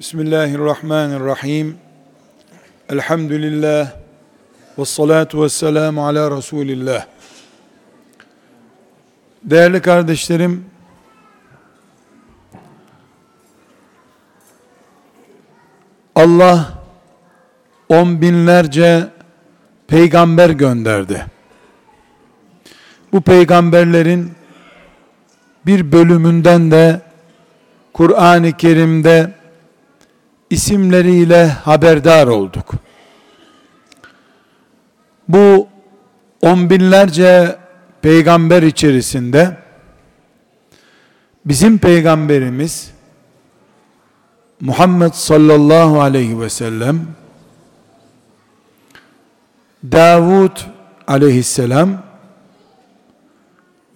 Bismillahirrahmanirrahim. Elhamdülillah. Ve salatu ve selamu ala Resulillah. Değerli kardeşlerim, Allah on binlerce peygamber gönderdi. Bu peygamberlerin bir bölümünden de Kur'an-ı Kerim'de isimleriyle haberdar olduk. Bu on binlerce peygamber içerisinde bizim peygamberimiz Muhammed sallallahu aleyhi ve sellem Davud aleyhisselam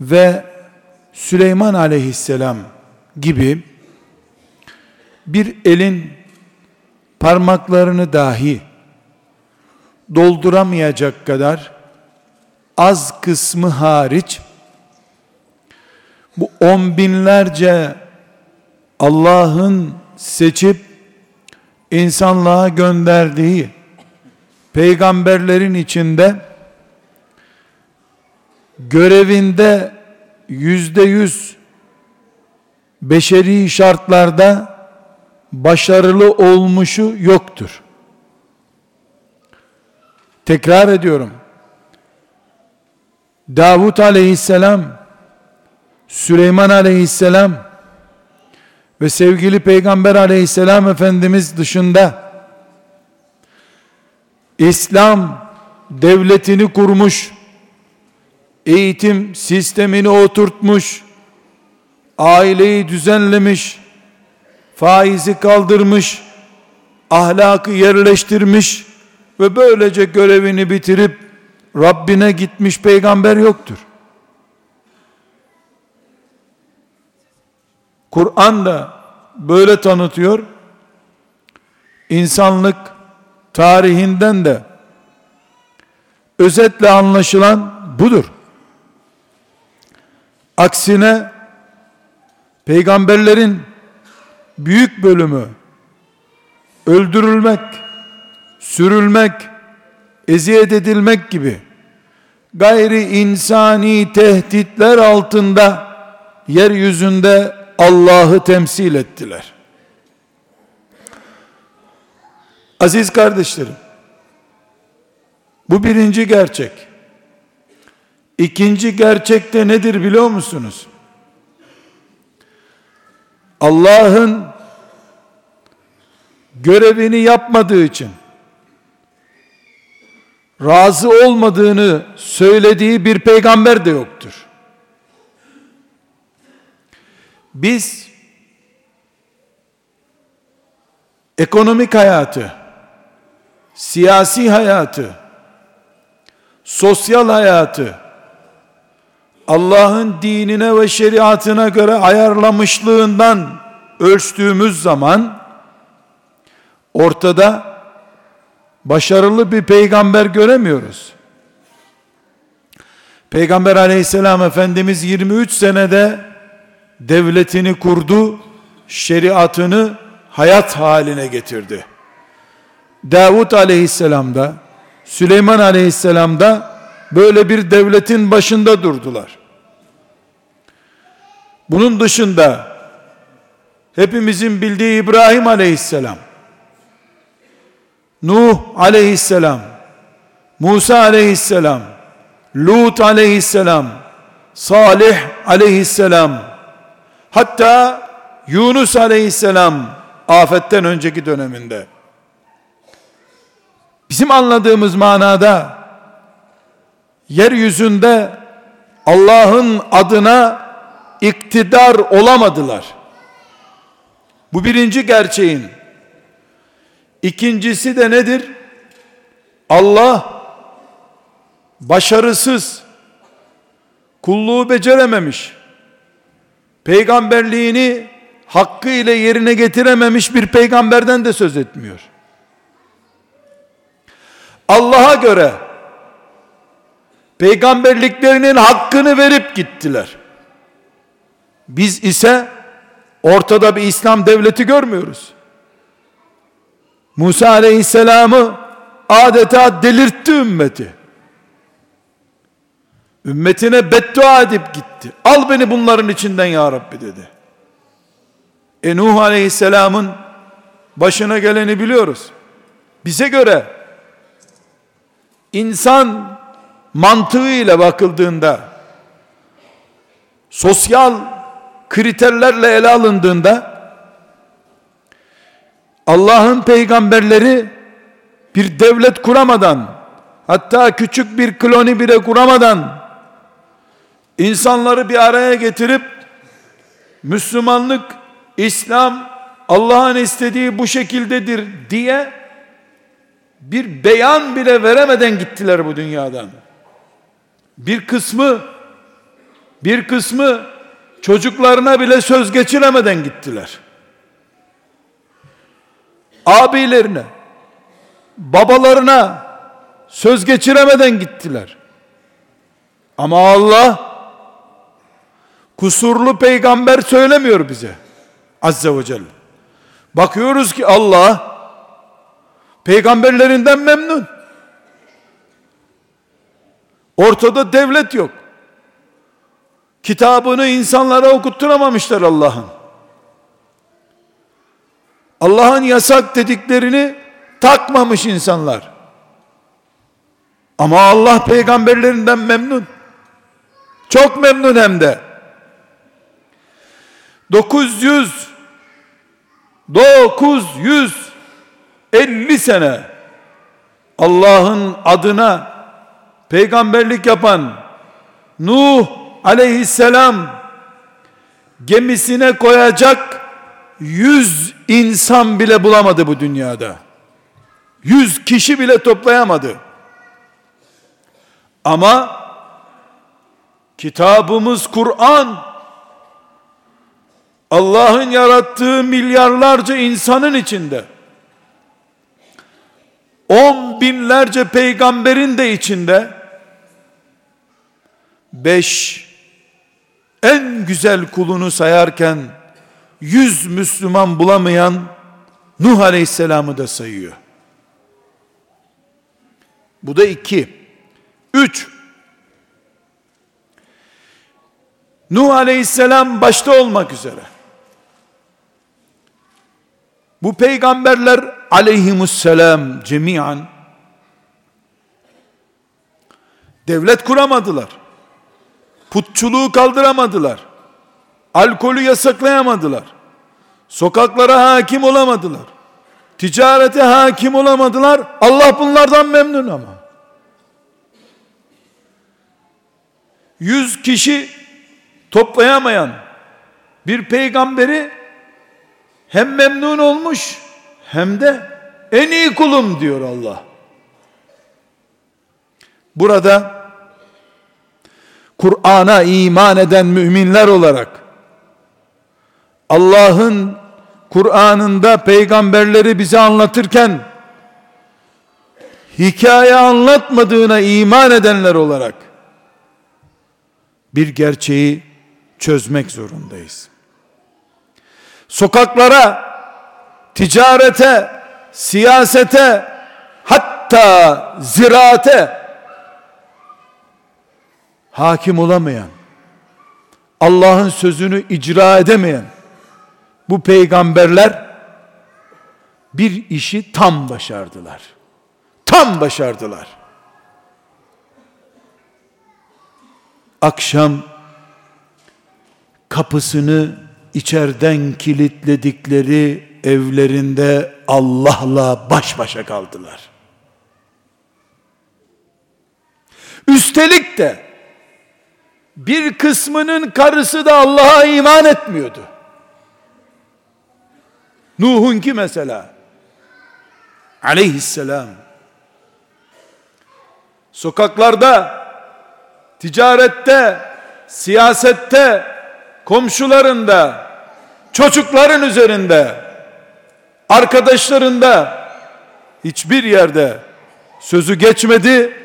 ve Süleyman aleyhisselam gibi bir elin parmaklarını dahi dolduramayacak kadar az kısmı hariç bu on binlerce Allah'ın seçip insanlığa gönderdiği peygamberlerin içinde görevinde yüzde yüz beşeri şartlarda başarılı olmuşu yoktur. Tekrar ediyorum. Davut aleyhisselam, Süleyman aleyhisselam ve sevgili Peygamber aleyhisselam Efendimiz dışında İslam devletini kurmuş, eğitim sistemini oturtmuş, aileyi düzenlemiş, faizi kaldırmış, ahlakı yerleştirmiş ve böylece görevini bitirip Rabbine gitmiş peygamber yoktur. Kur'an da böyle tanıtıyor. İnsanlık tarihinden de özetle anlaşılan budur. Aksine peygamberlerin büyük bölümü öldürülmek, sürülmek, eziyet edilmek gibi gayri insani tehditler altında yeryüzünde Allah'ı temsil ettiler. Aziz kardeşlerim, bu birinci gerçek. İkinci gerçek de nedir biliyor musunuz? Allah'ın görevini yapmadığı için razı olmadığını söylediği bir peygamber de yoktur. Biz ekonomik hayatı, siyasi hayatı, sosyal hayatı Allah'ın dinine ve şeriatına göre ayarlamışlığından ölçtüğümüz zaman ortada başarılı bir peygamber göremiyoruz. Peygamber aleyhisselam efendimiz 23 senede devletini kurdu, şeriatını hayat haline getirdi. Davut aleyhisselam da, Süleyman aleyhisselam da böyle bir devletin başında durdular. Bunun dışında hepimizin bildiği İbrahim aleyhisselam, Nuh aleyhisselam, Musa aleyhisselam, Lut aleyhisselam, Salih aleyhisselam, hatta Yunus aleyhisselam afetten önceki döneminde. Bizim anladığımız manada yeryüzünde Allah'ın adına iktidar olamadılar. Bu birinci gerçeğin. İkincisi de nedir? Allah başarısız, kulluğu becerememiş, peygamberliğini hakkı ile yerine getirememiş bir peygamberden de söz etmiyor. Allah'a göre peygamberliklerinin hakkını verip gittiler. Biz ise ortada bir İslam devleti görmüyoruz. Musa aleyhisselamı adeta delirtti ümmeti. Ümmetine beddua edip gitti. Al beni bunların içinden ya Rabbi dedi. E Nuh aleyhisselamın başına geleni biliyoruz. Bize göre insan mantığıyla bakıldığında sosyal kriterlerle ele alındığında Allah'ın peygamberleri bir devlet kuramadan hatta küçük bir kloni bile kuramadan insanları bir araya getirip Müslümanlık, İslam Allah'ın istediği bu şekildedir diye bir beyan bile veremeden gittiler bu dünyadan. Bir kısmı bir kısmı çocuklarına bile söz geçiremeden gittiler. Abilerine, babalarına söz geçiremeden gittiler. Ama Allah kusurlu peygamber söylemiyor bize. Azze ve Celle. Bakıyoruz ki Allah peygamberlerinden memnun. Ortada devlet yok. Kitabını insanlara okutturamamışlar Allah'ın. Allah'ın yasak dediklerini takmamış insanlar. Ama Allah peygamberlerinden memnun. Çok memnun hem de. 900 950 sene Allah'ın adına peygamberlik yapan Nuh aleyhisselam gemisine koyacak yüz insan bile bulamadı bu dünyada. Yüz kişi bile toplayamadı. Ama kitabımız Kur'an Allah'ın yarattığı milyarlarca insanın içinde on binlerce peygamberin de içinde beş en güzel kulunu sayarken yüz Müslüman bulamayan Nuh Aleyhisselam'ı da sayıyor. Bu da iki. Üç. Nuh Aleyhisselam başta olmak üzere bu peygamberler aleyhimusselam cemiyan devlet kuramadılar. Putçuluğu kaldıramadılar. Alkolü yasaklayamadılar. Sokaklara hakim olamadılar. Ticarete hakim olamadılar. Allah bunlardan memnun ama. Yüz kişi toplayamayan bir peygamberi hem memnun olmuş hem de en iyi kulum diyor Allah. Burada Kur'an'a iman eden müminler olarak Allah'ın Kur'an'ında peygamberleri bize anlatırken hikaye anlatmadığına iman edenler olarak bir gerçeği çözmek zorundayız. Sokaklara, ticarete, siyasete, hatta ziraate hakim olamayan, Allah'ın sözünü icra edemeyen bu peygamberler bir işi tam başardılar. Tam başardılar. Akşam kapısını içerden kilitledikleri evlerinde Allah'la baş başa kaldılar. Üstelik de bir kısmının karısı da Allah'a iman etmiyordu. Nuh'un ki mesela aleyhisselam sokaklarda ticarette siyasette komşularında, çocukların üzerinde, arkadaşlarında hiçbir yerde sözü geçmedi.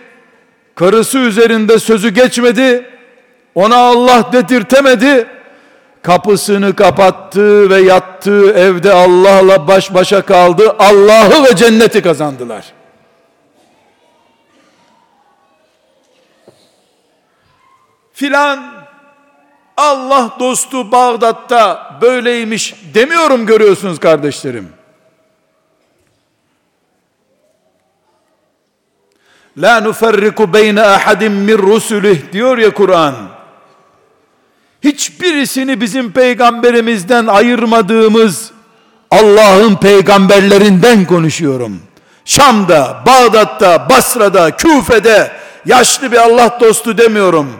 Karısı üzerinde sözü geçmedi. Ona Allah dedirtemedi. kapısını kapattı ve yattığı evde Allah'la baş başa kaldı. Allah'ı ve cenneti kazandılar. Filan Allah dostu Bağdat'ta böyleymiş demiyorum görüyorsunuz kardeşlerim. La nuferriku beyne ahadim min rusulih diyor ya Kur'an. Hiçbirisini bizim peygamberimizden ayırmadığımız Allah'ın peygamberlerinden konuşuyorum. Şam'da, Bağdat'ta, Basra'da, Küfe'de yaşlı bir Allah dostu demiyorum.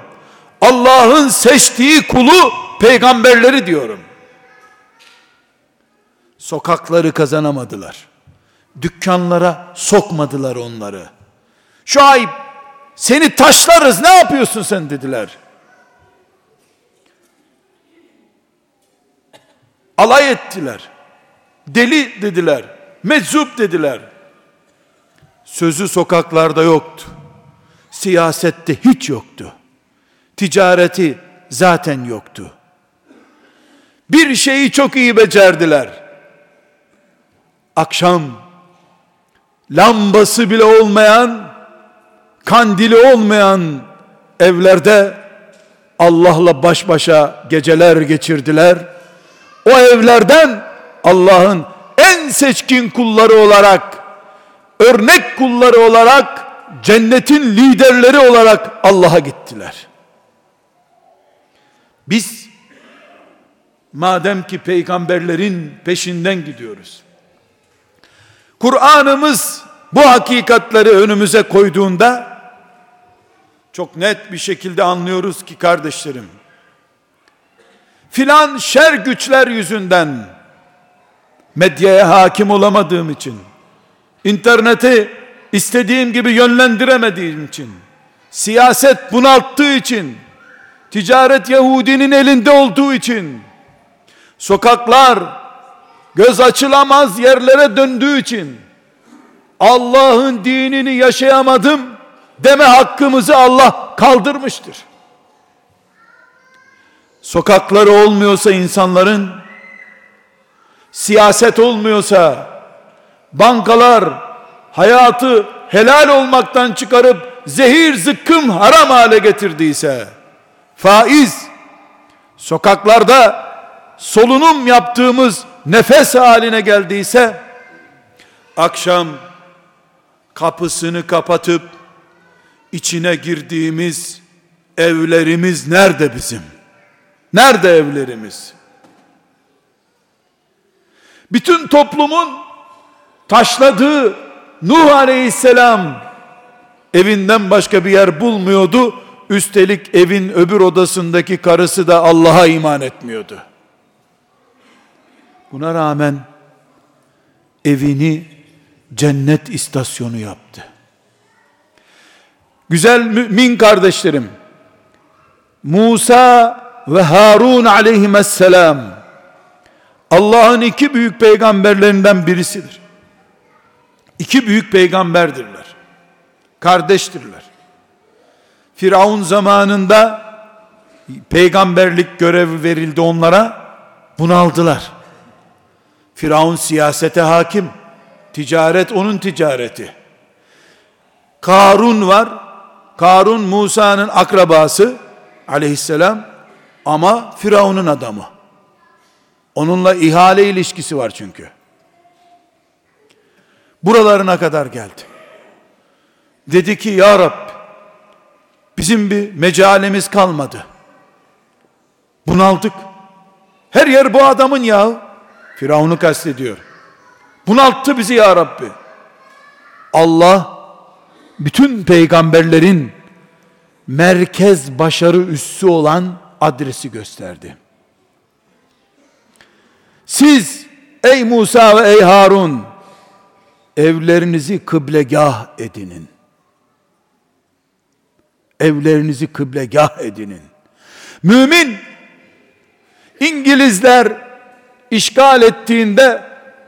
Allah'ın seçtiği kulu peygamberleri diyorum. Sokakları kazanamadılar. Dükkanlara sokmadılar onları. Şuayb seni taşlarız ne yapıyorsun sen dediler. Alay ettiler. Deli dediler. Meczup dediler. Sözü sokaklarda yoktu. Siyasette hiç yoktu. Ticareti zaten yoktu. Bir şeyi çok iyi becerdiler. Akşam lambası bile olmayan kandili olmayan evlerde Allah'la baş başa geceler geçirdiler. O evlerden Allah'ın en seçkin kulları olarak, örnek kulları olarak, cennetin liderleri olarak Allah'a gittiler. Biz madem ki peygamberlerin peşinden gidiyoruz. Kur'an'ımız bu hakikatleri önümüze koyduğunda çok net bir şekilde anlıyoruz ki kardeşlerim, filan şer güçler yüzünden medyaya hakim olamadığım için, interneti istediğim gibi yönlendiremediğim için, siyaset bunalttığı için, ticaret Yahudinin elinde olduğu için, sokaklar göz açılamaz yerlere döndüğü için, Allah'ın dinini yaşayamadım deme hakkımızı Allah kaldırmıştır. Sokakları olmuyorsa insanların, siyaset olmuyorsa, bankalar hayatı helal olmaktan çıkarıp zehir zıkkım haram hale getirdiyse, faiz sokaklarda solunum yaptığımız nefes haline geldiyse, akşam kapısını kapatıp içine girdiğimiz evlerimiz nerede bizim? Nerede evlerimiz? Bütün toplumun taşladığı Nuh Aleyhisselam evinden başka bir yer bulmuyordu. Üstelik evin öbür odasındaki karısı da Allah'a iman etmiyordu. Buna rağmen evini cennet istasyonu yaptı. Güzel mümin kardeşlerim, Musa ve Harun aleyhisselam Allah'ın iki büyük peygamberlerinden birisidir. İki büyük peygamberdirler. Kardeştirler. Firavun zamanında peygamberlik görevi verildi onlara. Bunaldılar. Firavun siyasete hakim. Ticaret onun ticareti. Karun var. Karun Musa'nın akrabası aleyhisselam ama Firavun'un adamı. Onunla ihale ilişkisi var çünkü. Buralarına kadar geldi. Dedi ki ya Rab bizim bir mecalimiz kalmadı. Bunaldık. Her yer bu adamın yahu. Firavun'u kastediyor. Bunalttı bizi ya Rabbi. Allah bütün peygamberlerin merkez başarı üssü olan adresi gösterdi. Siz ey Musa ve ey Harun evlerinizi kıblegah edinin. Evlerinizi kıblegah edinin. Mümin İngilizler işgal ettiğinde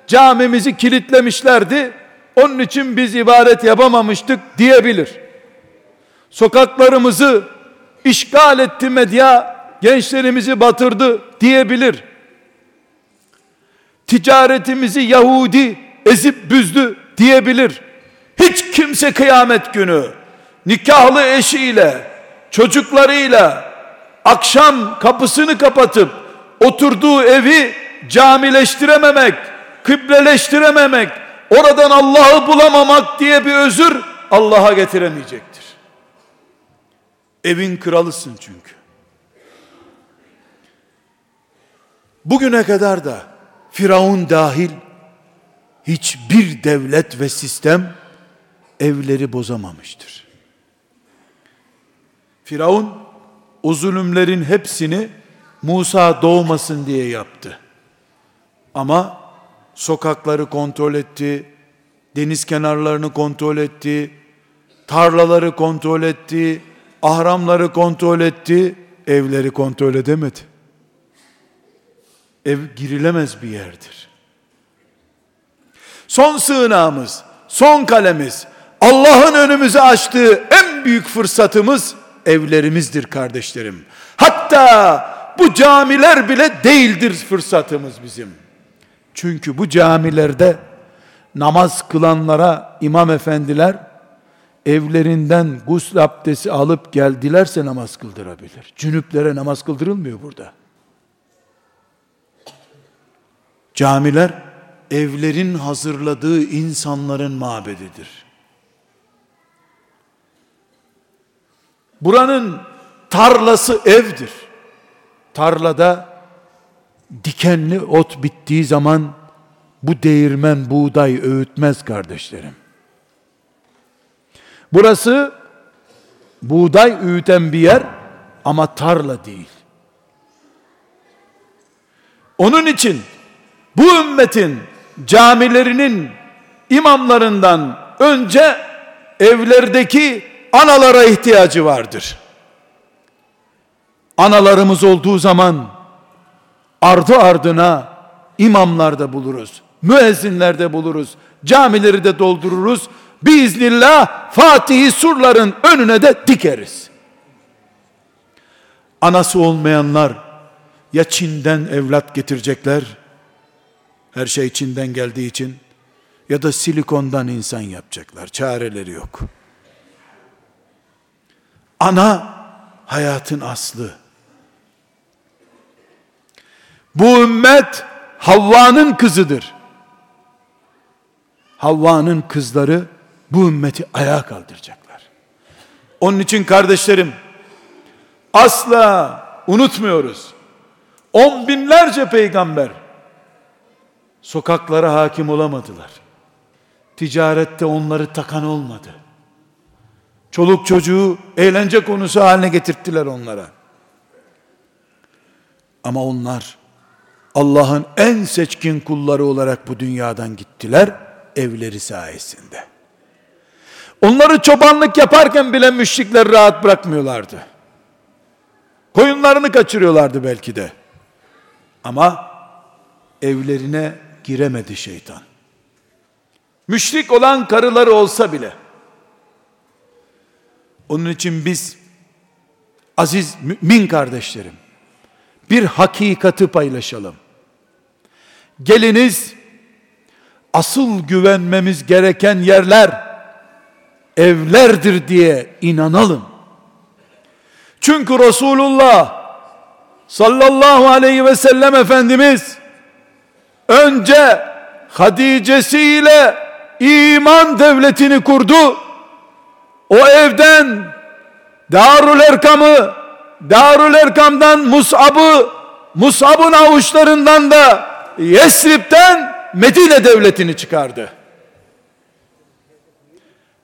camimizi kilitlemişlerdi. Onun için biz ibadet yapamamıştık diyebilir. Sokaklarımızı işgal etti medya. Gençlerimizi batırdı diyebilir. Ticaretimizi Yahudi ezip büzdü diyebilir. Hiç kimse kıyamet günü nikahlı eşiyle, çocuklarıyla akşam kapısını kapatıp oturduğu evi camileştirememek, kıbleleştirememek, oradan Allah'ı bulamamak diye bir özür Allah'a getiremeyecektir. Evin kralısın çünkü. Bugüne kadar da Firavun dahil hiçbir devlet ve sistem evleri bozamamıştır. Firavun o zulümlerin hepsini Musa doğmasın diye yaptı. Ama sokakları kontrol etti, deniz kenarlarını kontrol etti, tarlaları kontrol etti, ahramları kontrol etti, evleri kontrol edemedi. Ev girilemez bir yerdir. Son sığınağımız, son kalemiz, Allah'ın önümüze açtığı en büyük fırsatımız evlerimizdir kardeşlerim. Hatta bu camiler bile değildir fırsatımız bizim. Çünkü bu camilerde namaz kılanlara imam efendiler evlerinden gusül abdesti alıp geldilerse namaz kıldırabilir. Cünüplere namaz kıldırılmıyor burada. Camiler evlerin hazırladığı insanların mabedidir. Buranın tarlası evdir. Tarlada dikenli ot bittiği zaman bu değirmen buğday öğütmez kardeşlerim. Burası buğday öğüten bir yer ama tarla değil. Onun için bu ümmetin camilerinin imamlarından önce evlerdeki analara ihtiyacı vardır. Analarımız olduğu zaman ardı ardına imamlarda buluruz. Müezzinlerde buluruz. Camileri de doldururuz. Biiznillah Fatih surların önüne de dikeriz. Anası olmayanlar ya Çin'den evlat getirecekler her şey Çin'den geldiği için ya da silikondan insan yapacaklar. Çareleri yok. Ana hayatın aslı. Bu ümmet Havva'nın kızıdır. Havva'nın kızları bu ümmeti ayağa kaldıracaklar. Onun için kardeşlerim asla unutmuyoruz. On binlerce peygamber sokaklara hakim olamadılar. Ticarette onları takan olmadı. Çoluk çocuğu eğlence konusu haline getirttiler onlara. Ama onlar Allah'ın en seçkin kulları olarak bu dünyadan gittiler evleri sayesinde. Onları çobanlık yaparken bile müşrikler rahat bırakmıyorlardı. Koyunlarını kaçırıyorlardı belki de. Ama evlerine giremedi şeytan. Müşrik olan karıları olsa bile. Onun için biz aziz mümin kardeşlerim bir hakikati paylaşalım. Geliniz asıl güvenmemiz gereken yerler evlerdir diye inanalım. Çünkü Resulullah sallallahu aleyhi ve sellem Efendimiz önce Hadice'siyle iman devletini kurdu. O evden Darül Erkam'ı, Darül Erkam'dan Mus'ab'ı, Mus'ab'ın avuçlarından da Yesrib'den Medine devletini çıkardı.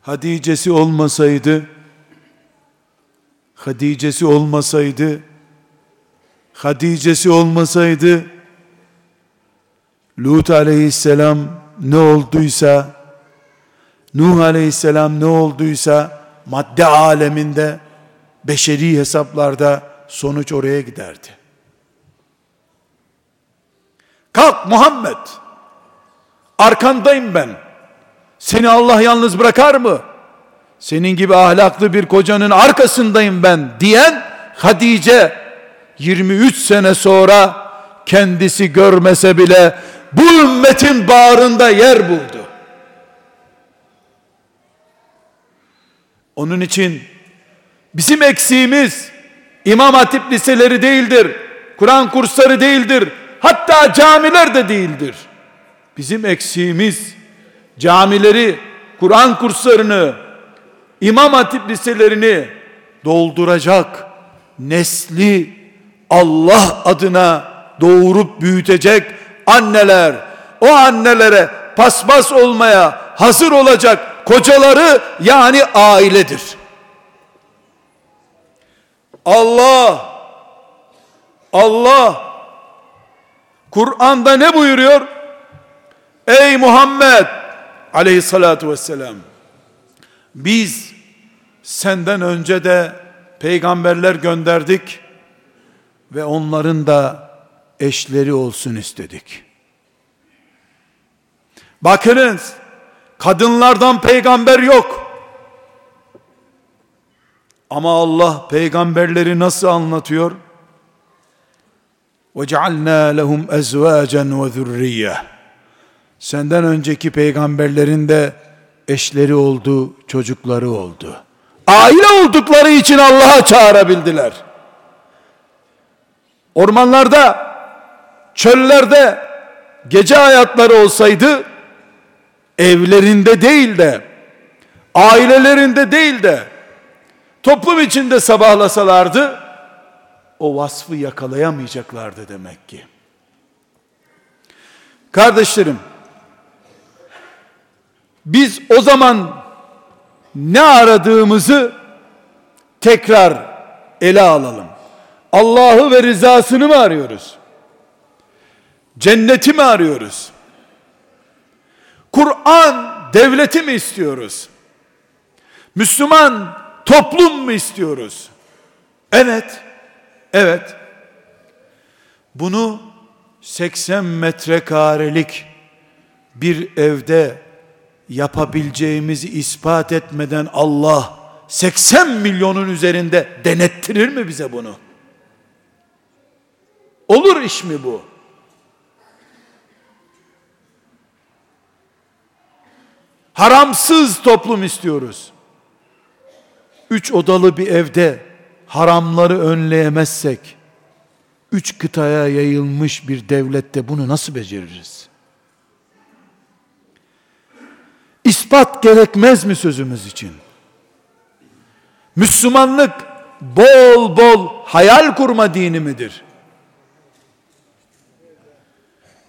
Hadice'si olmasaydı Hadice'si olmasaydı Hadice'si olmasaydı Lut aleyhisselam ne olduysa Nuh aleyhisselam ne olduysa madde aleminde beşeri hesaplarda sonuç oraya giderdi. Kalk Muhammed. Arkandayım ben. Seni Allah yalnız bırakar mı? Senin gibi ahlaklı bir kocanın arkasındayım ben diyen Hadice 23 sene sonra kendisi görmese bile bu ümmetin bağrında yer buldu. Onun için bizim eksiğimiz İmam Hatip liseleri değildir. Kur'an kursları değildir. Hatta camiler de değildir. Bizim eksiğimiz camileri, Kur'an kurslarını, İmam Hatip liselerini dolduracak nesli Allah adına doğurup büyütecek anneler, o annelere paspas olmaya hazır olacak kocaları yani ailedir. Allah Allah Kur'an'da ne buyuruyor? Ey Muhammed aleyhissalatu vesselam biz senden önce de peygamberler gönderdik ve onların da eşleri olsun istedik. Bakınız kadınlardan peygamber yok. Ama Allah peygamberleri nasıl anlatıyor? وَجَعَلْنَا لَهُمْ اَزْوَاجًا وَذُرِّيَّةً Senden önceki peygamberlerin de eşleri oldu, çocukları oldu. Aile oldukları için Allah'a çağırabildiler. Ormanlarda, çöllerde gece hayatları olsaydı evlerinde değil de ailelerinde değil de toplum içinde sabahlasalardı o vasfı yakalayamayacaklardı demek ki. Kardeşlerim, biz o zaman ne aradığımızı tekrar ele alalım. Allah'ı ve rızasını mı arıyoruz? Cenneti mi arıyoruz? Kur'an devleti mi istiyoruz? Müslüman toplum mu istiyoruz? Evet. Evet. Bunu 80 metrekarelik bir evde yapabileceğimizi ispat etmeden Allah 80 milyonun üzerinde denettirir mi bize bunu? Olur iş mi bu? Haramsız toplum istiyoruz. Üç odalı bir evde haramları önleyemezsek, üç kıtaya yayılmış bir devlette bunu nasıl beceririz? İspat gerekmez mi sözümüz için? Müslümanlık bol bol hayal kurma dini midir?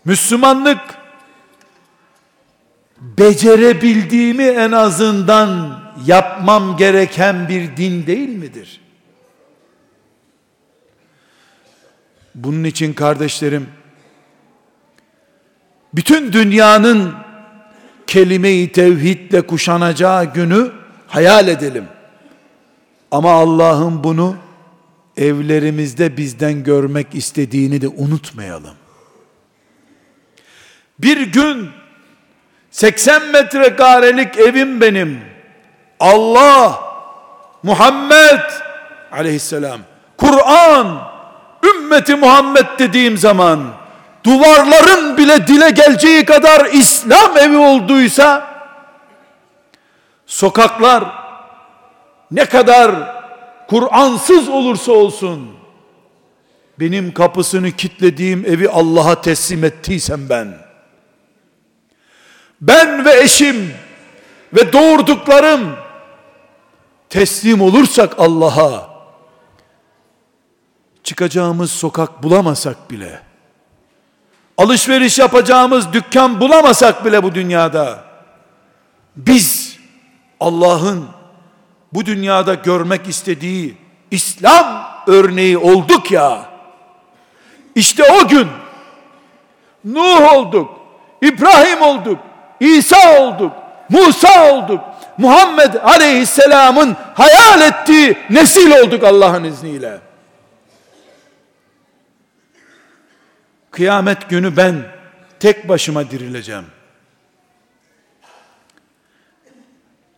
Müslümanlık becerebildiğimi en azından yapmam gereken bir din değil midir? Bunun için kardeşlerim bütün dünyanın kelime-i tevhidle kuşanacağı günü hayal edelim. Ama Allah'ın bunu evlerimizde bizden görmek istediğini de unutmayalım. Bir gün 80 metrekarelik evim benim. Allah, Muhammed aleyhisselam, Kur'an, ümmeti Muhammed dediğim zaman duvarların bile dile geleceği kadar İslam evi olduysa sokaklar ne kadar Kur'ansız olursa olsun benim kapısını kitlediğim evi Allah'a teslim ettiysem ben ben ve eşim ve doğurduklarım teslim olursak Allah'a çıkacağımız sokak bulamasak bile alışveriş yapacağımız dükkan bulamasak bile bu dünyada biz Allah'ın bu dünyada görmek istediği İslam örneği olduk ya. İşte o gün Nuh olduk İbrahim olduk İsa olduk Musa olduk Muhammed Aleyhisselam'ın hayal ettiği nesil olduk Allah'ın izniyle. Kıyamet günü ben tek başıma dirileceğim.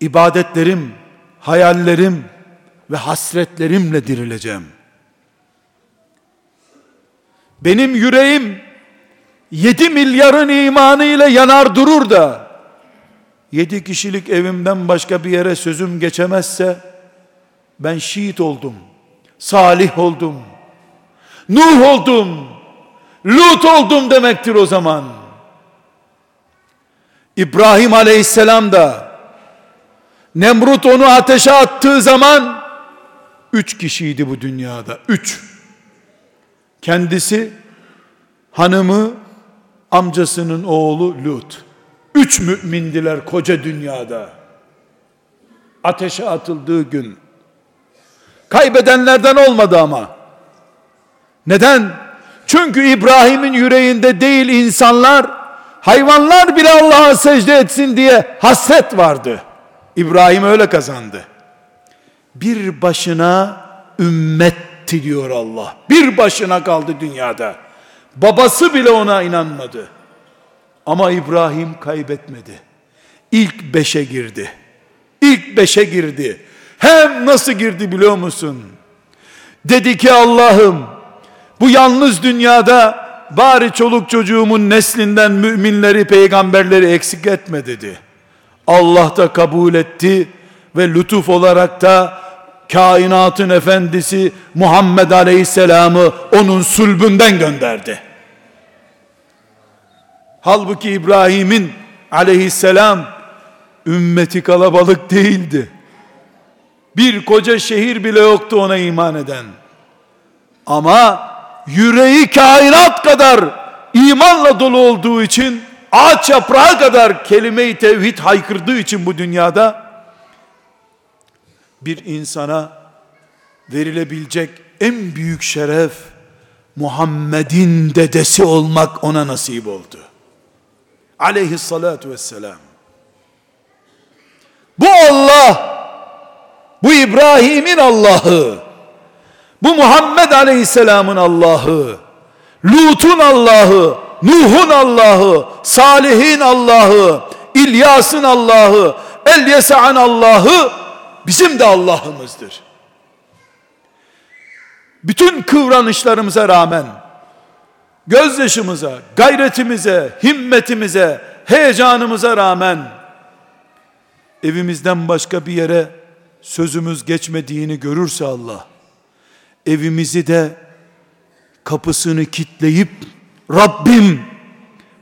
İbadetlerim, hayallerim ve hasretlerimle dirileceğim. benim yüreğim 7 milyarın imanı ile yanar durur da 7 kişilik evimden başka bir yere sözüm geçemezse ben şehit oldum. Salih oldum. Nuh oldum. Lut oldum demektir o zaman. İbrahim aleyhisselam da Nemrut onu ateşe attığı zaman üç kişiydi bu dünyada. Üç. Kendisi, hanımı, amcasının oğlu Lut. Üç mümindiler koca dünyada. Ateşe atıldığı gün. Kaybedenlerden olmadı ama. Neden? Çünkü İbrahim'in yüreğinde değil insanlar, hayvanlar bile Allah'a secde etsin diye hasret vardı. İbrahim öyle kazandı. Bir başına ümmetti diyor Allah. Bir başına kaldı dünyada. Babası bile ona inanmadı. Ama İbrahim kaybetmedi. İlk beşe girdi. İlk beşe girdi. Hem nasıl girdi biliyor musun? Dedi ki Allah'ım bu yalnız dünyada bari çoluk çocuğumun neslinden müminleri, peygamberleri eksik etme dedi. Allah da kabul etti ve lütuf olarak da kainatın efendisi Muhammed Aleyhisselam'ı onun sulbünden gönderdi. Halbuki İbrahim'in aleyhisselam ümmeti kalabalık değildi. Bir koca şehir bile yoktu ona iman eden. Ama yüreği kainat kadar imanla dolu olduğu için ağaç yaprağı kadar kelime-i tevhid haykırdığı için bu dünyada bir insana verilebilecek en büyük şeref Muhammed'in dedesi olmak ona nasip oldu. Aleyhissalatu vesselam. Bu Allah, bu İbrahim'in Allah'ı, bu Muhammed Aleyhisselam'ın Allah'ı, Lut'un Allah'ı, Nuh'un Allah'ı, Salih'in Allah'ı, İlyas'ın Allah'ı, Elyesa'ın Allah'ı bizim de Allah'ımızdır. Bütün kıvranışlarımıza rağmen gözyaşımıza, gayretimize, himmetimize, heyecanımıza rağmen evimizden başka bir yere sözümüz geçmediğini görürse Allah evimizi de kapısını kitleyip Rabbim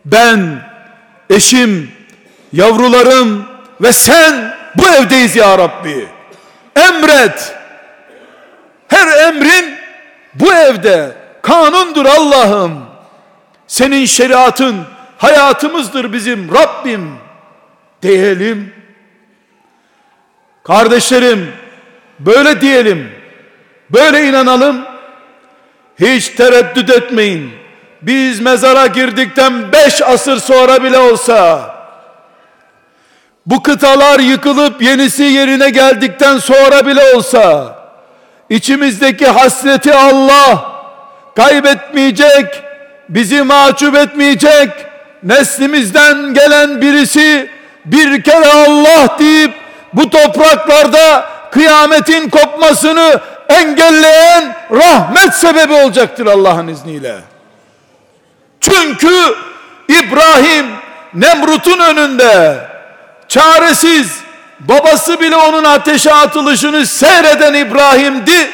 ben eşim yavrularım ve sen bu evdeyiz ya Rabbi. Emret. Her emrin bu evde kanundur Allah'ım senin şeriatın hayatımızdır bizim Rabbim diyelim. Kardeşlerim böyle diyelim böyle inanalım. Hiç tereddüt etmeyin. Biz mezara girdikten beş asır sonra bile olsa bu kıtalar yıkılıp yenisi yerine geldikten sonra bile olsa içimizdeki hasreti Allah kaybetmeyecek, bizi mahcup etmeyecek, neslimizden gelen birisi bir kere Allah deyip bu topraklarda kıyametin kopmasını engelleyen rahmet sebebi olacaktır Allah'ın izniyle. Çünkü İbrahim Nemrut'un önünde çaresiz babası bile onun ateşe atılışını seyreden İbrahim'di.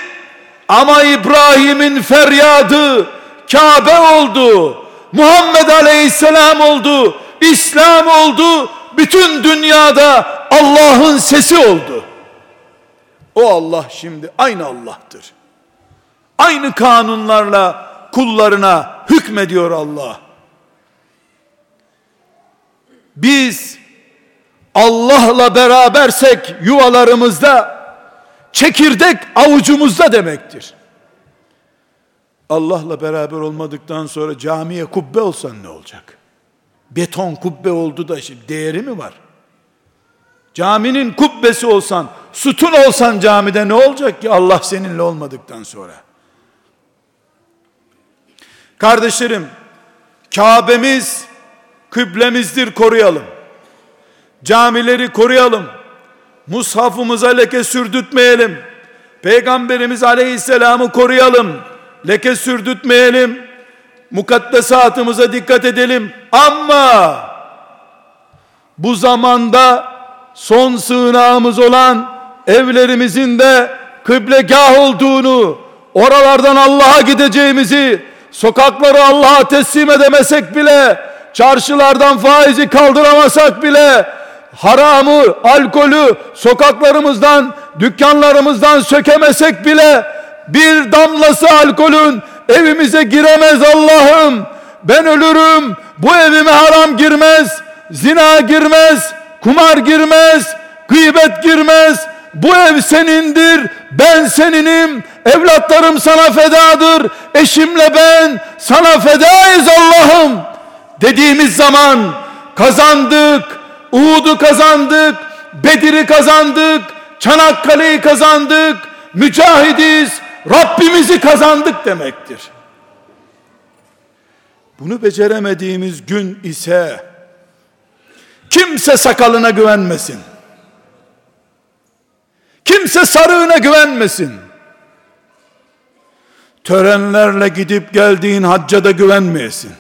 Ama İbrahim'in feryadı Kabe oldu. Muhammed Aleyhisselam oldu. İslam oldu. Bütün dünyada Allah'ın sesi oldu. O Allah şimdi aynı Allah'tır. Aynı kanunlarla kullarına hükmediyor Allah. Biz Allah'la berabersek yuvalarımızda çekirdek avucumuzda demektir. Allah'la beraber olmadıktan sonra camiye kubbe olsan ne olacak? Beton kubbe oldu da şimdi değeri mi var? Caminin kubbesi olsan, sütun olsan camide ne olacak ki Allah seninle olmadıktan sonra? Kardeşlerim, Kabe'miz kıblemizdir koruyalım. Camileri koruyalım. Mushafımıza leke sürdürtmeyelim. Peygamberimiz Aleyhisselam'ı koruyalım. Leke sürdürtmeyelim. mukaddesatımıza dikkat edelim. Ama bu zamanda son sığınağımız olan evlerimizin de kıblegah olduğunu, oralardan Allah'a gideceğimizi, sokakları Allah'a teslim edemesek bile, çarşılardan faizi kaldıramasak bile, haramı, alkolü sokaklarımızdan, dükkanlarımızdan sökemesek bile, bir damlası alkolün evimize giremez Allah'ım. Ben ölürüm, bu evime haram girmez, zina girmez, kumar girmez, gıybet girmez, bu ev senindir, ben seninim, evlatlarım sana fedadır, eşimle ben sana fedayız Allah'ım dediğimiz zaman kazandık, Uhud'u kazandık, Bedir'i kazandık, Çanakkale'yi kazandık, mücahidiz, Rabbimizi kazandık demektir. Bunu beceremediğimiz gün ise kimse sakalına güvenmesin. Kimse sarığına güvenmesin. Törenlerle gidip geldiğin hacca da güvenmeyesin.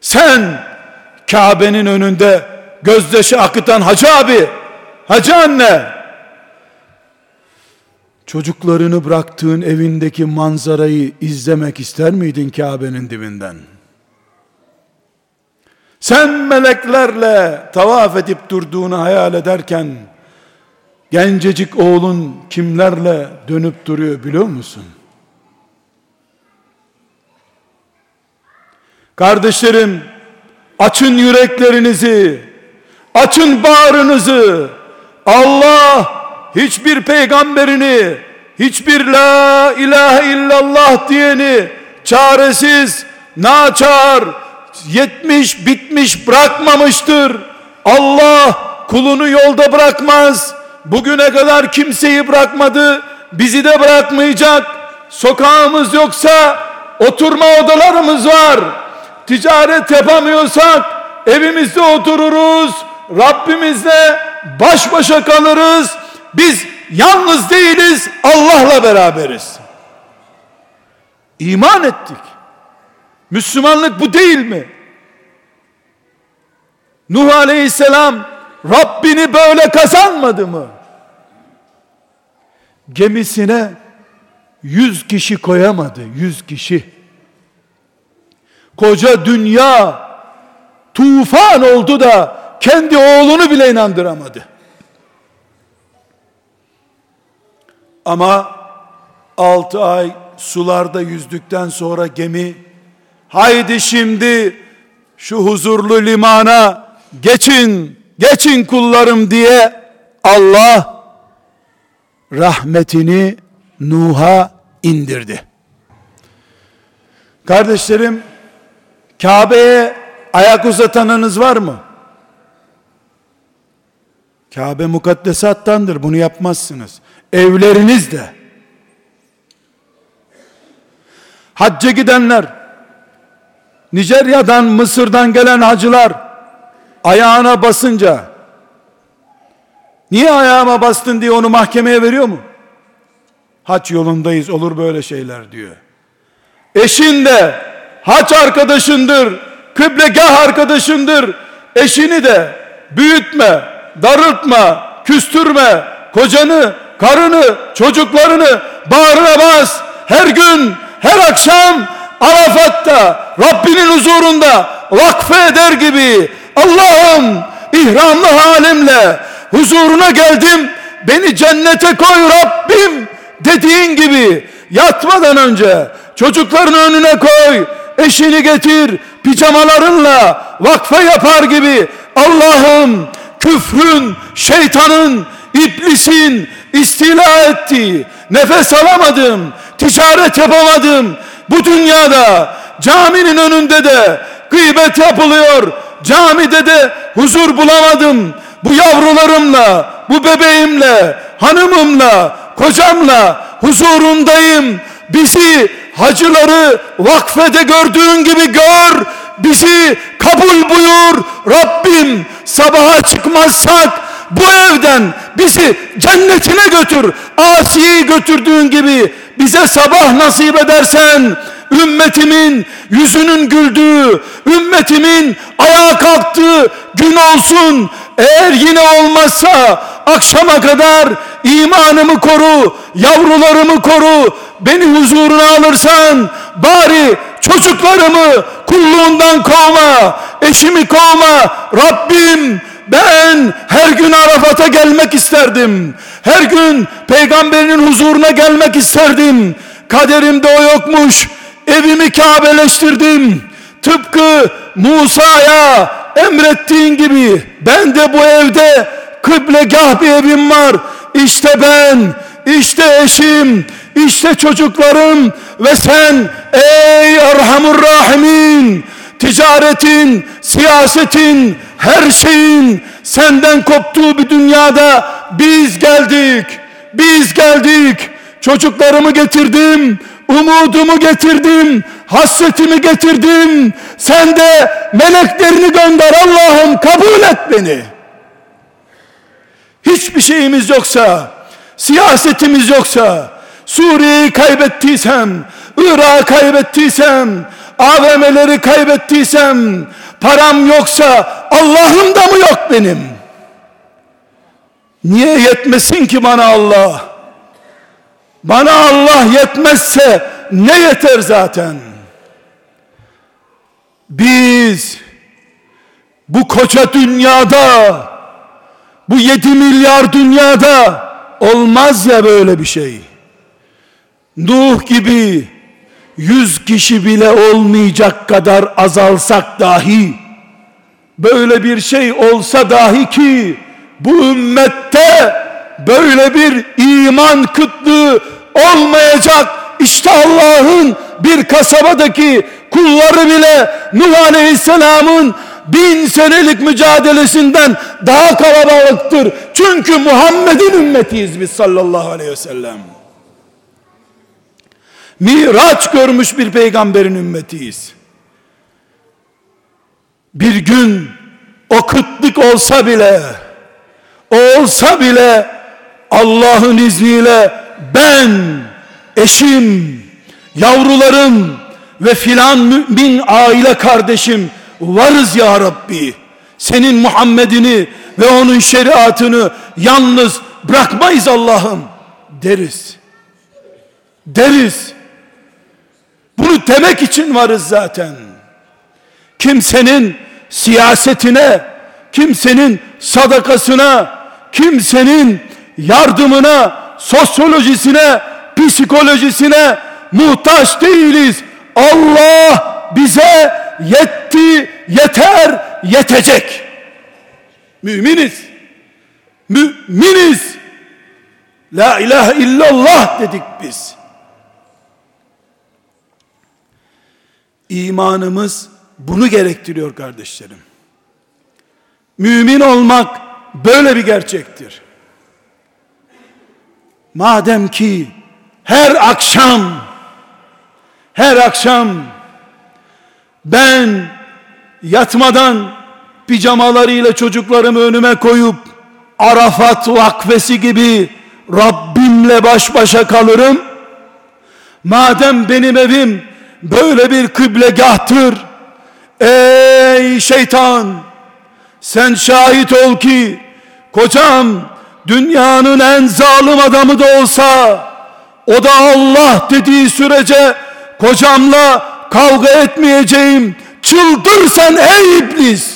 Sen Kabe'nin önünde gözdeşi akıtan hacı abi, hacı anne, çocuklarını bıraktığın evindeki manzarayı izlemek ister miydin Kabe'nin dibinden? Sen meleklerle tavaf edip durduğunu hayal ederken, Gencecik oğlun kimlerle dönüp duruyor biliyor musun? Kardeşlerim, açın yüreklerinizi, açın bağrınızı. Allah hiçbir peygamberini, hiçbir la ilahe illallah diyeni çaresiz, naçar, yetmiş bitmiş bırakmamıştır. Allah kulunu yolda bırakmaz bugüne kadar kimseyi bırakmadı, bizi de bırakmayacak. Sokağımız yoksa oturma odalarımız var. Ticaret yapamıyorsak evimizde otururuz. Rabbimizle baş başa kalırız. Biz yalnız değiliz, Allah'la beraberiz. İman ettik. Müslümanlık bu değil mi? Nuh Aleyhisselam Rabbini böyle kazanmadı mı? Gemisine yüz kişi koyamadı, yüz kişi. Koca dünya tufan oldu da kendi oğlunu bile inandıramadı. Ama altı ay sularda yüzdükten sonra gemi haydi şimdi şu huzurlu limana geçin geçin kullarım diye Allah rahmetini Nuh'a indirdi. Kardeşlerim Kabe'ye ayak uzatanınız var mı? Kabe mukaddesattandır bunu yapmazsınız. Evleriniz de. Hacca gidenler, Nijerya'dan, Mısır'dan gelen hacılar, ayağına basınca niye ayağıma bastın diye onu mahkemeye veriyor mu? Haç yolundayız olur böyle şeyler diyor. Eşin de haç arkadaşındır, kıblegah arkadaşındır. Eşini de büyütme, darıltma, küstürme, kocanı, karını, çocuklarını bağrına bas. Her gün, her akşam Arafat'ta, Rabbinin huzurunda vakfe eder gibi Allah'ım ihramlı halimle huzuruna geldim. Beni cennete koy Rabbim dediğin gibi yatmadan önce çocukların önüne koy. Eşini getir pijamalarınla vakfe yapar gibi Allah'ım küfrün, şeytanın, iblisin istila ettiği, nefes alamadım, ticaret yapamadım. Bu dünyada caminin önünde de gıybet yapılıyor, Camide de huzur bulamadım. Bu yavrularımla, bu bebeğimle, hanımımla, kocamla huzurundayım. Bizi hacıları vakfede gördüğün gibi gör. Bizi kabul buyur. Rabbim sabaha çıkmazsak bu evden bizi cennetine götür. Asiye'yi götürdüğün gibi bize sabah nasip edersen ümmetimin yüzünün güldüğü, ümmetimin ayağa kalktığı gün olsun. Eğer yine olmazsa akşama kadar imanımı koru, yavrularımı koru, beni huzuruna alırsan bari çocuklarımı kulluğundan kovma, eşimi kovma. Rabbim ben her gün Arafat'a gelmek isterdim. Her gün peygamberinin huzuruna gelmek isterdim. Kaderimde o yokmuş. Evimi Kabeleştirdim. Tıpkı Musa'ya emrettiğin gibi ben de bu evde kıblegah bir evim var. İşte ben, işte eşim, işte çocuklarım ve sen ey Erhamur Rahimin ticaretin, siyasetin, her şeyin senden koptuğu bir dünyada biz geldik. Biz geldik. Çocuklarımı getirdim. Umudumu getirdim. Hasretimi getirdim. Sen de meleklerini gönder Allah'ım kabul et beni. Hiçbir şeyimiz yoksa, siyasetimiz yoksa, Suriye'yi kaybettiysem, Irak'ı kaybettiysem, AVM'leri kaybettiysem, param yoksa Allah'ım da mı yok benim? Niye yetmesin ki bana Allah? Bana Allah yetmezse ne yeter zaten? Biz bu koca dünyada bu yedi milyar dünyada olmaz ya böyle bir şey. Nuh gibi yüz kişi bile olmayacak kadar azalsak dahi böyle bir şey olsa dahi ki bu ümmette böyle bir iman kıtlığı olmayacak işte Allah'ın bir kasabadaki kulları bile Nuh Aleyhisselam'ın bin senelik mücadelesinden daha kalabalıktır. Çünkü Muhammed'in ümmetiyiz biz sallallahu aleyhi ve sellem. Miraç görmüş bir peygamberin ümmetiyiz. Bir gün o kıtlık olsa bile o olsa bile Allah'ın izniyle ben, eşim, yavrularım ve filan mümin aile kardeşim varız ya Rabbi. Senin Muhammed'ini ve onun şeriatını yalnız bırakmayız Allah'ım deriz. Deriz. Bunu demek için varız zaten. Kimsenin siyasetine, kimsenin sadakasına, kimsenin yardımına, sosyolojisine, psikolojisine muhtaç değiliz. Allah bize yetti, yeter, yetecek. Müminiz. Müminiz. La ilahe illallah dedik biz. İmanımız bunu gerektiriyor kardeşlerim. Mümin olmak böyle bir gerçektir. Madem ki her akşam her akşam ben yatmadan pijamalarıyla çocuklarımı önüme koyup Arafat vakfesi gibi Rabbimle baş başa kalırım. Madem benim evim böyle bir kıblegahtır. Ey şeytan sen şahit ol ki kocam dünyanın en zalim adamı da olsa o da Allah dediği sürece kocamla kavga etmeyeceğim çıldır sen ey iblis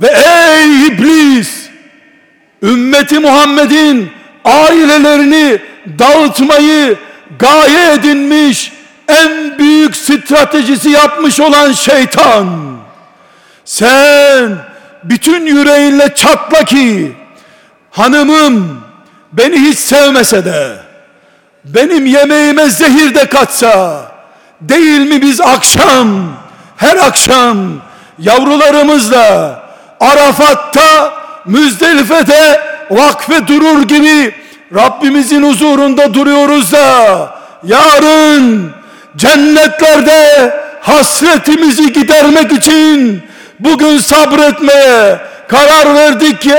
ve ey iblis ümmeti Muhammed'in ailelerini dağıtmayı gaye edinmiş en büyük stratejisi yapmış olan şeytan. Sen bütün yüreğinle çatla ki hanımım beni hiç sevmese de benim yemeğime zehir de katsa değil mi biz akşam her akşam yavrularımızla Arafat'ta Müzdelife'de vakfe durur gibi Rabbimizin huzurunda duruyoruz da yarın cennetlerde hasretimizi gidermek için bugün sabretmeye karar verdik ki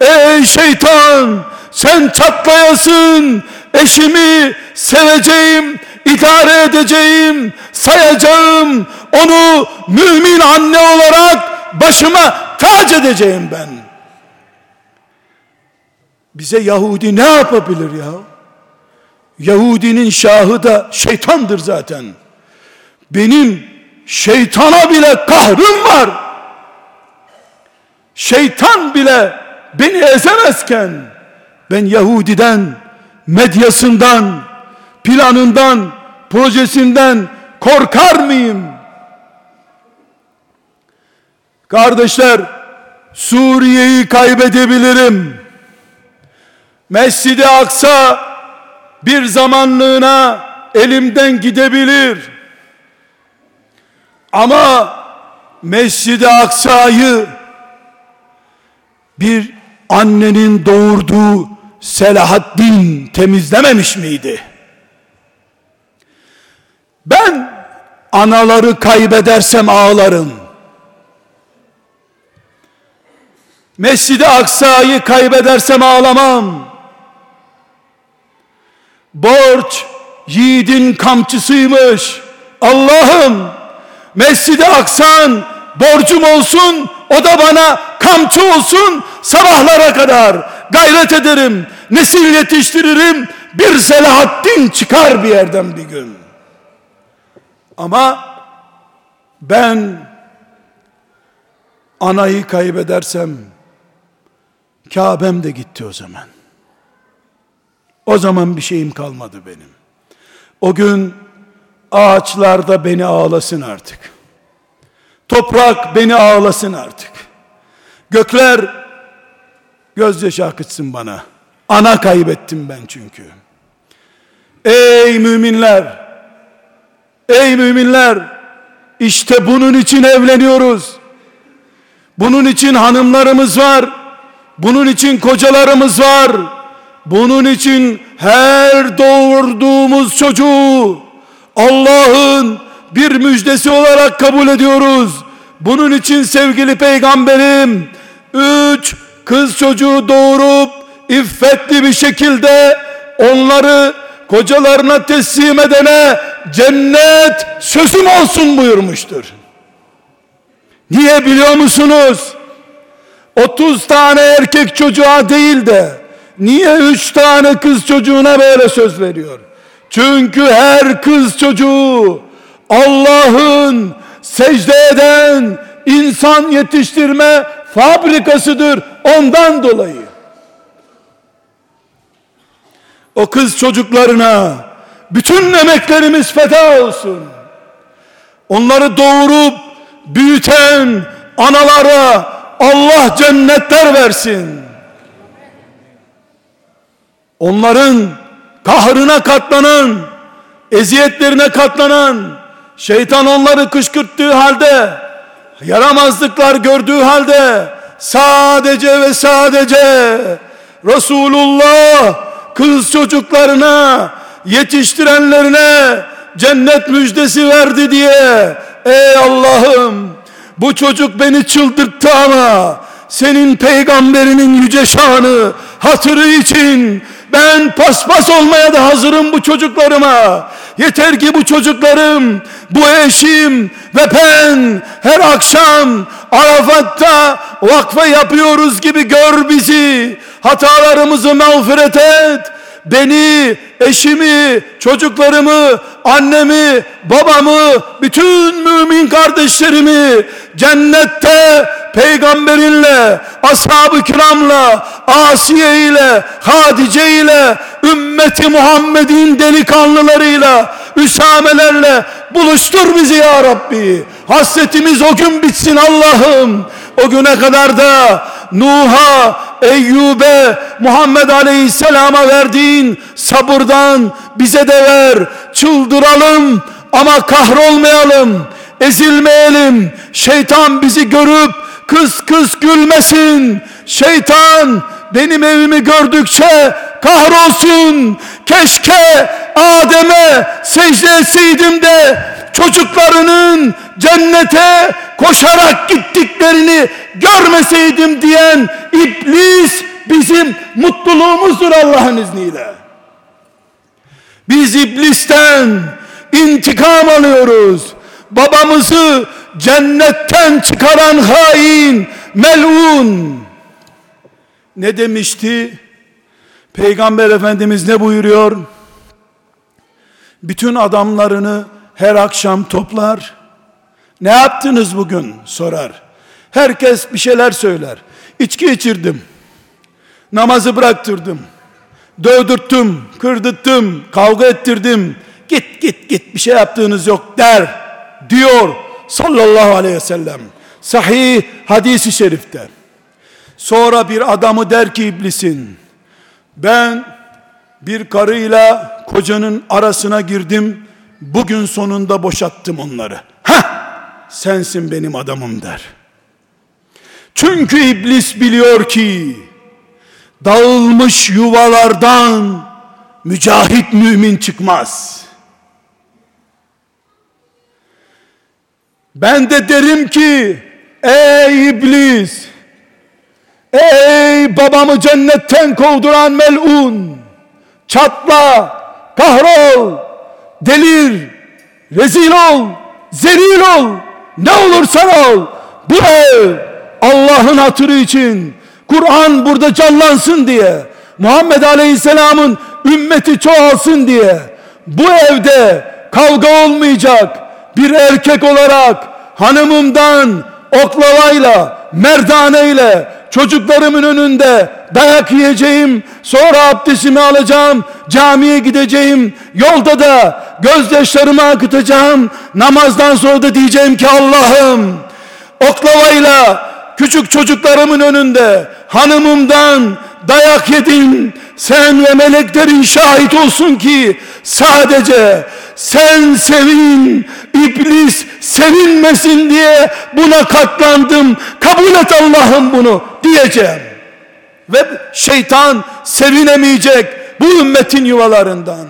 ey şeytan sen çatlayasın eşimi seveceğim, idare edeceğim, sayacağım. Onu mümin anne olarak başıma tac edeceğim ben. Bize Yahudi ne yapabilir ya? Yahudinin şahı da şeytandır zaten. Benim şeytana bile kahrım var. Şeytan bile beni ezemezken ben Yahudiden, medyasından, planından, projesinden korkar mıyım? Kardeşler, Suriye'yi kaybedebilirim. Mescid-i Aksa bir zamanlığına elimden gidebilir. Ama Mescid-i Aksa'yı bir annenin doğurduğu Selahaddin temizlememiş miydi? Ben anaları kaybedersem ağlarım. Mescid-i Aksa'yı kaybedersem ağlamam. Borç yiğidin kamçısıymış. Allah'ım Mescid-i Aksan borcum olsun o da bana kamçı olsun. Sabahlara kadar gayret ederim nesil yetiştiririm. Bir Selahaddin çıkar bir yerden bir gün. Ama ben anayı kaybedersem Kabe'm de gitti o zaman o zaman bir şeyim kalmadı benim o gün ağaçlarda beni ağlasın artık. Toprak beni ağlasın artık. Gökler gözyaşı akıtsın bana. Ana kaybettim ben çünkü. Ey müminler! Ey müminler! İşte bunun için evleniyoruz. Bunun için hanımlarımız var. Bunun için kocalarımız var. Bunun için her doğurduğumuz çocuğu Allah'ın bir müjdesi olarak kabul ediyoruz. Bunun için sevgili peygamberim üç kız çocuğu doğurup iffetli bir şekilde onları kocalarına teslim edene cennet sözüm olsun buyurmuştur. Niye biliyor musunuz? 30 tane erkek çocuğa değil de niye 3 tane kız çocuğuna böyle söz veriyor? Çünkü her kız çocuğu Allah'ın secde eden insan yetiştirme fabrikasıdır ondan dolayı. O kız çocuklarına bütün emeklerimiz feda olsun. Onları doğurup büyüten analara Allah cennetler versin. Onların kahrına katlanan, eziyetlerine katlanan, şeytan onları kışkırttığı halde, yaramazlıklar gördüğü halde, sadece ve sadece Resulullah kız çocuklarına, yetiştirenlerine cennet müjdesi verdi diye, ey Allah'ım bu çocuk beni çıldırttı ama senin peygamberinin yüce şanı hatırı için ben paspas olmaya da hazırım bu çocuklarıma. Yeter ki bu çocuklarım, bu eşim ve ben her akşam Arafat'ta vakfe yapıyoruz gibi gör bizi. Hatalarımızı mağfiret et. Beni, eşimi, çocuklarımı, annemi, babamı, bütün mümin kardeşlerimi cennette peygamberinle, ashab-ı kiramla, Asiye ile, Hadice ile, ümmeti Muhammed'in delikanlılarıyla, üsamelerle buluştur bizi ya Rabbi. Hasretimiz o gün bitsin Allah'ım. O güne kadar da Nuh'a, Eyyub'e, Muhammed Aleyhisselam'a verdiğin sabırdan bize de ver. Çıldıralım ama kahrolmayalım, ezilmeyelim. Şeytan bizi görüp kız kız gülmesin. Şeytan benim evimi gördükçe kahrolsun. Keşke Adem'e secde etseydim de çocuklarının cennete koşarak gittiklerini görmeseydim diyen iblis bizim mutluluğumuzdur Allah'ın izniyle. Biz iblisten intikam alıyoruz. Babamızı cennetten çıkaran hain, melun. Ne demişti? Peygamber Efendimiz ne buyuruyor? Bütün adamlarını her akşam toplar. Ne yaptınız bugün sorar. Herkes bir şeyler söyler. İçki içirdim. Namazı bıraktırdım. Dövdürttüm, kırdırttım, kavga ettirdim. Git git git bir şey yaptığınız yok der diyor sallallahu aleyhi ve sellem. Sahih hadisi şerifte. Sonra bir adamı der ki iblisin ben bir karıyla kocanın arasına girdim bugün sonunda boşattım onları. Ha sensin benim adamım der. Çünkü iblis biliyor ki dağılmış yuvalardan mücahit mümin çıkmaz. Ben de derim ki ey iblis! Ey babamı cennetten kovduran melun! Çatla kahrol! Delir rezil ol! Zelil ol! Ne olursan ol! Bu ev Allah'ın hatırı için Kur'an burada canlansın diye Muhammed Aleyhisselam'ın ümmeti çoğalsın diye bu evde kavga olmayacak bir erkek olarak hanımımdan oklavayla merdaneyle çocuklarımın önünde dayak yiyeceğim sonra abdestimi alacağım camiye gideceğim yolda da gözyaşlarımı akıtacağım namazdan sonra da diyeceğim ki Allah'ım oklavayla küçük çocuklarımın önünde hanımımdan dayak yedim. Sen ve meleklerin şahit olsun ki sadece sen sevin iblis sevinmesin diye buna katlandım. Kabul et Allah'ım bunu diyeceğim. Ve şeytan sevinemeyecek bu ümmetin yuvalarından.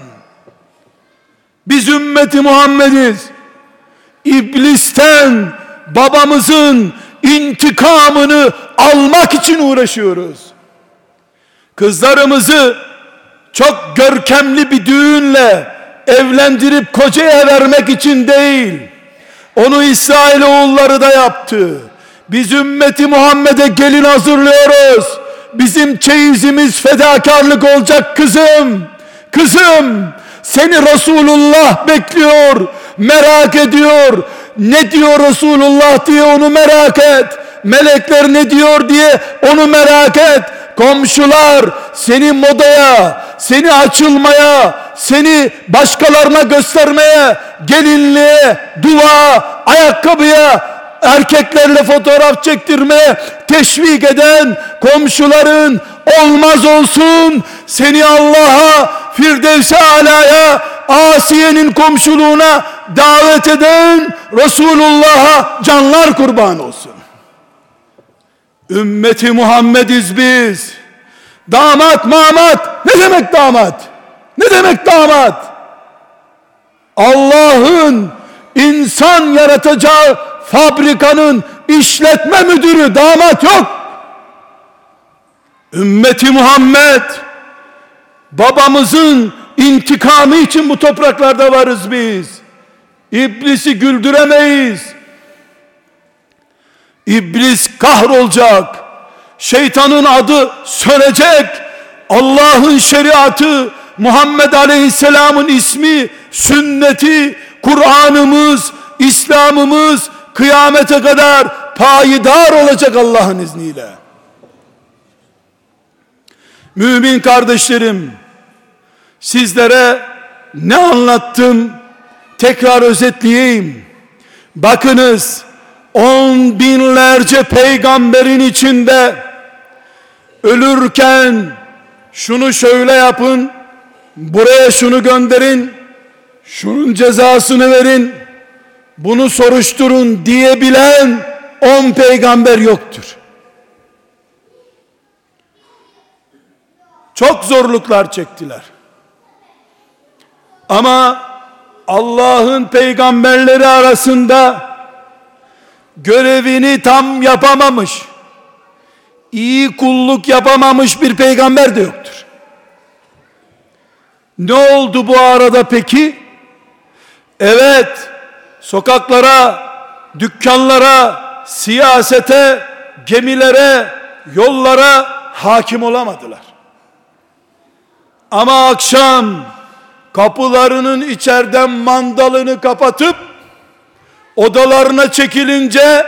Biz ümmeti Muhammediz. İblisten babamızın intikamını almak için uğraşıyoruz. Kızlarımızı çok görkemli bir düğünle evlendirip kocaya vermek için değil. Onu İsrail oğulları da yaptı. Biz ümmeti Muhammed'e gelin hazırlıyoruz. Bizim çeyizimiz fedakarlık olacak kızım. Kızım seni Resulullah bekliyor. Merak ediyor ne diyor Resulullah diye onu merak et. Melekler ne diyor diye onu merak et. Komşular seni modaya, seni açılmaya, seni başkalarına göstermeye, gelinliğe, dua, ayakkabıya, erkeklerle fotoğraf çektirmeye teşvik eden komşuların olmaz olsun. Seni Allah'a, Firdevs-i Ala'ya, Asiye'nin komşuluğuna davet eden Resulullah'a canlar kurban olsun. Ümmeti Muhammediz biz. Damat mamat ne demek damat? Ne demek damat? Allah'ın insan yaratacağı fabrikanın işletme müdürü damat yok. Ümmeti Muhammed babamızın intikamı için bu topraklarda varız biz. İblisi güldüremeyiz. İblis kahrolacak. Şeytanın adı sönecek. Allah'ın şeriatı, Muhammed Aleyhisselam'ın ismi, sünneti, Kur'an'ımız, İslam'ımız kıyamete kadar payidar olacak Allah'ın izniyle. Mümin kardeşlerim, sizlere ne anlattım tekrar özetleyeyim. Bakınız on binlerce peygamberin içinde ölürken şunu şöyle yapın, buraya şunu gönderin, şunun cezasını verin, bunu soruşturun diyebilen on peygamber yoktur. Çok zorluklar çektiler. Ama Allah'ın peygamberleri arasında görevini tam yapamamış, iyi kulluk yapamamış bir peygamber de yoktur. Ne oldu bu arada peki? Evet, sokaklara, dükkanlara, siyasete, gemilere, yollara hakim olamadılar. Ama akşam kapılarının içeriden mandalını kapatıp odalarına çekilince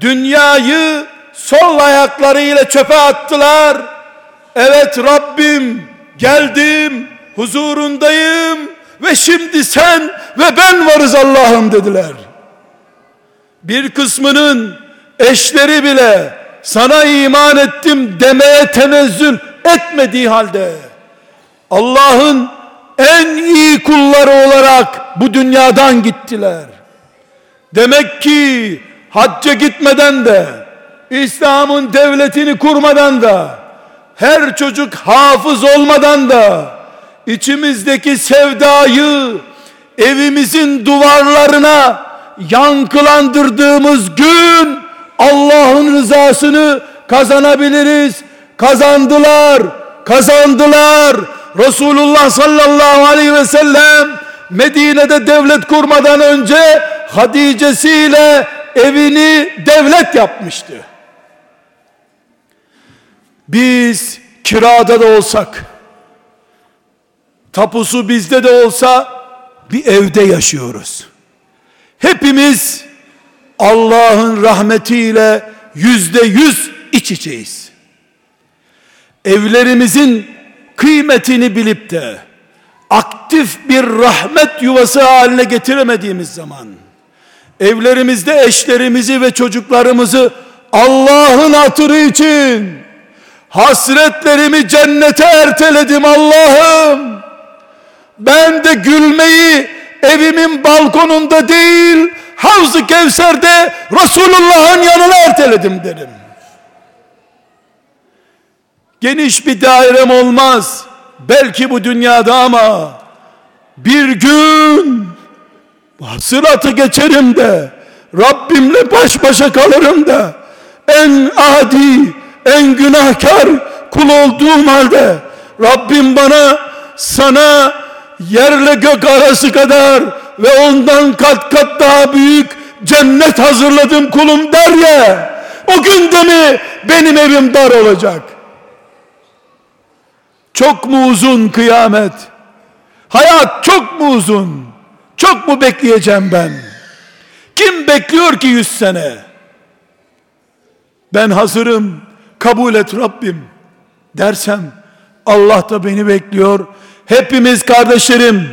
dünyayı sol ayaklarıyla çöpe attılar. Evet Rabbim geldim huzurundayım ve şimdi sen ve ben varız Allah'ım dediler. Bir kısmının eşleri bile sana iman ettim demeye tenezzül etmediği halde Allah'ın en iyi kulları olarak bu dünyadan gittiler. Demek ki hacca gitmeden de İslam'ın devletini kurmadan da her çocuk hafız olmadan da içimizdeki sevdayı evimizin duvarlarına yankılandırdığımız gün Allah'ın rızasını kazanabiliriz. Kazandılar, kazandılar. Resulullah sallallahu aleyhi ve sellem Medine'de devlet kurmadan önce Hadice'siyle evini devlet yapmıştı. Biz kirada da olsak, tapusu bizde de olsa bir evde yaşıyoruz. Hepimiz Allah'ın rahmetiyle yüzde yüz iç içeyiz. Evlerimizin kıymetini bilip de aktif bir rahmet yuvası haline getiremediğimiz zaman evlerimizde eşlerimizi ve çocuklarımızı Allah'ın hatırı için hasretlerimi cennete erteledim Allah'ım ben de gülmeyi evimin balkonunda değil Havz-ı Kevser'de Resulullah'ın yanına erteledim derim. Geniş bir dairem olmaz. Belki bu dünyada ama bir gün sıratı geçerim de Rabbimle baş başa kalırım da en adi, en günahkar kul olduğum halde Rabbim bana sana yerle gök arası kadar ve ondan kat kat daha büyük cennet hazırladım kulum der ya o günde mi benim evim dar olacak? Çok mu uzun kıyamet? Hayat çok mu uzun? Çok mu bekleyeceğim ben? Kim bekliyor ki yüz sene? Ben hazırım kabul et Rabbim dersem Allah da beni bekliyor hepimiz kardeşlerim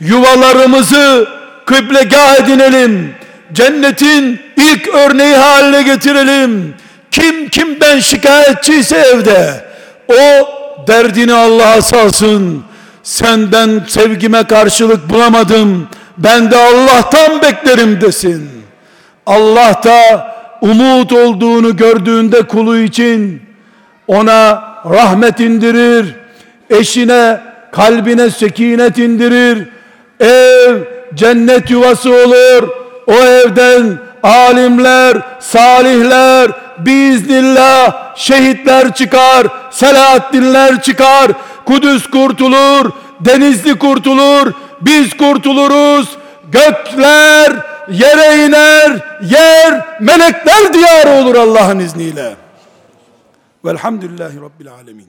yuvalarımızı kıblegah edinelim. Cennetin ilk örneği haline getirelim. Kim kimden şikayetçiyse evde o derdini Allah'a salsın. Senden sevgime karşılık bulamadım. Ben de Allah'tan beklerim desin. Allah da umut olduğunu gördüğünde kulu için ona rahmet indirir. Eşine kalbine sekinet indirir ev cennet yuvası olur. O evden alimler, salihler, biiznillah şehitler çıkar, Selahaddinler çıkar, Kudüs kurtulur, Denizli kurtulur, biz kurtuluruz, gökler yere iner, yer melekler diyarı olur Allah'ın izniyle. Velhamdülillahi Rabbil Alemin.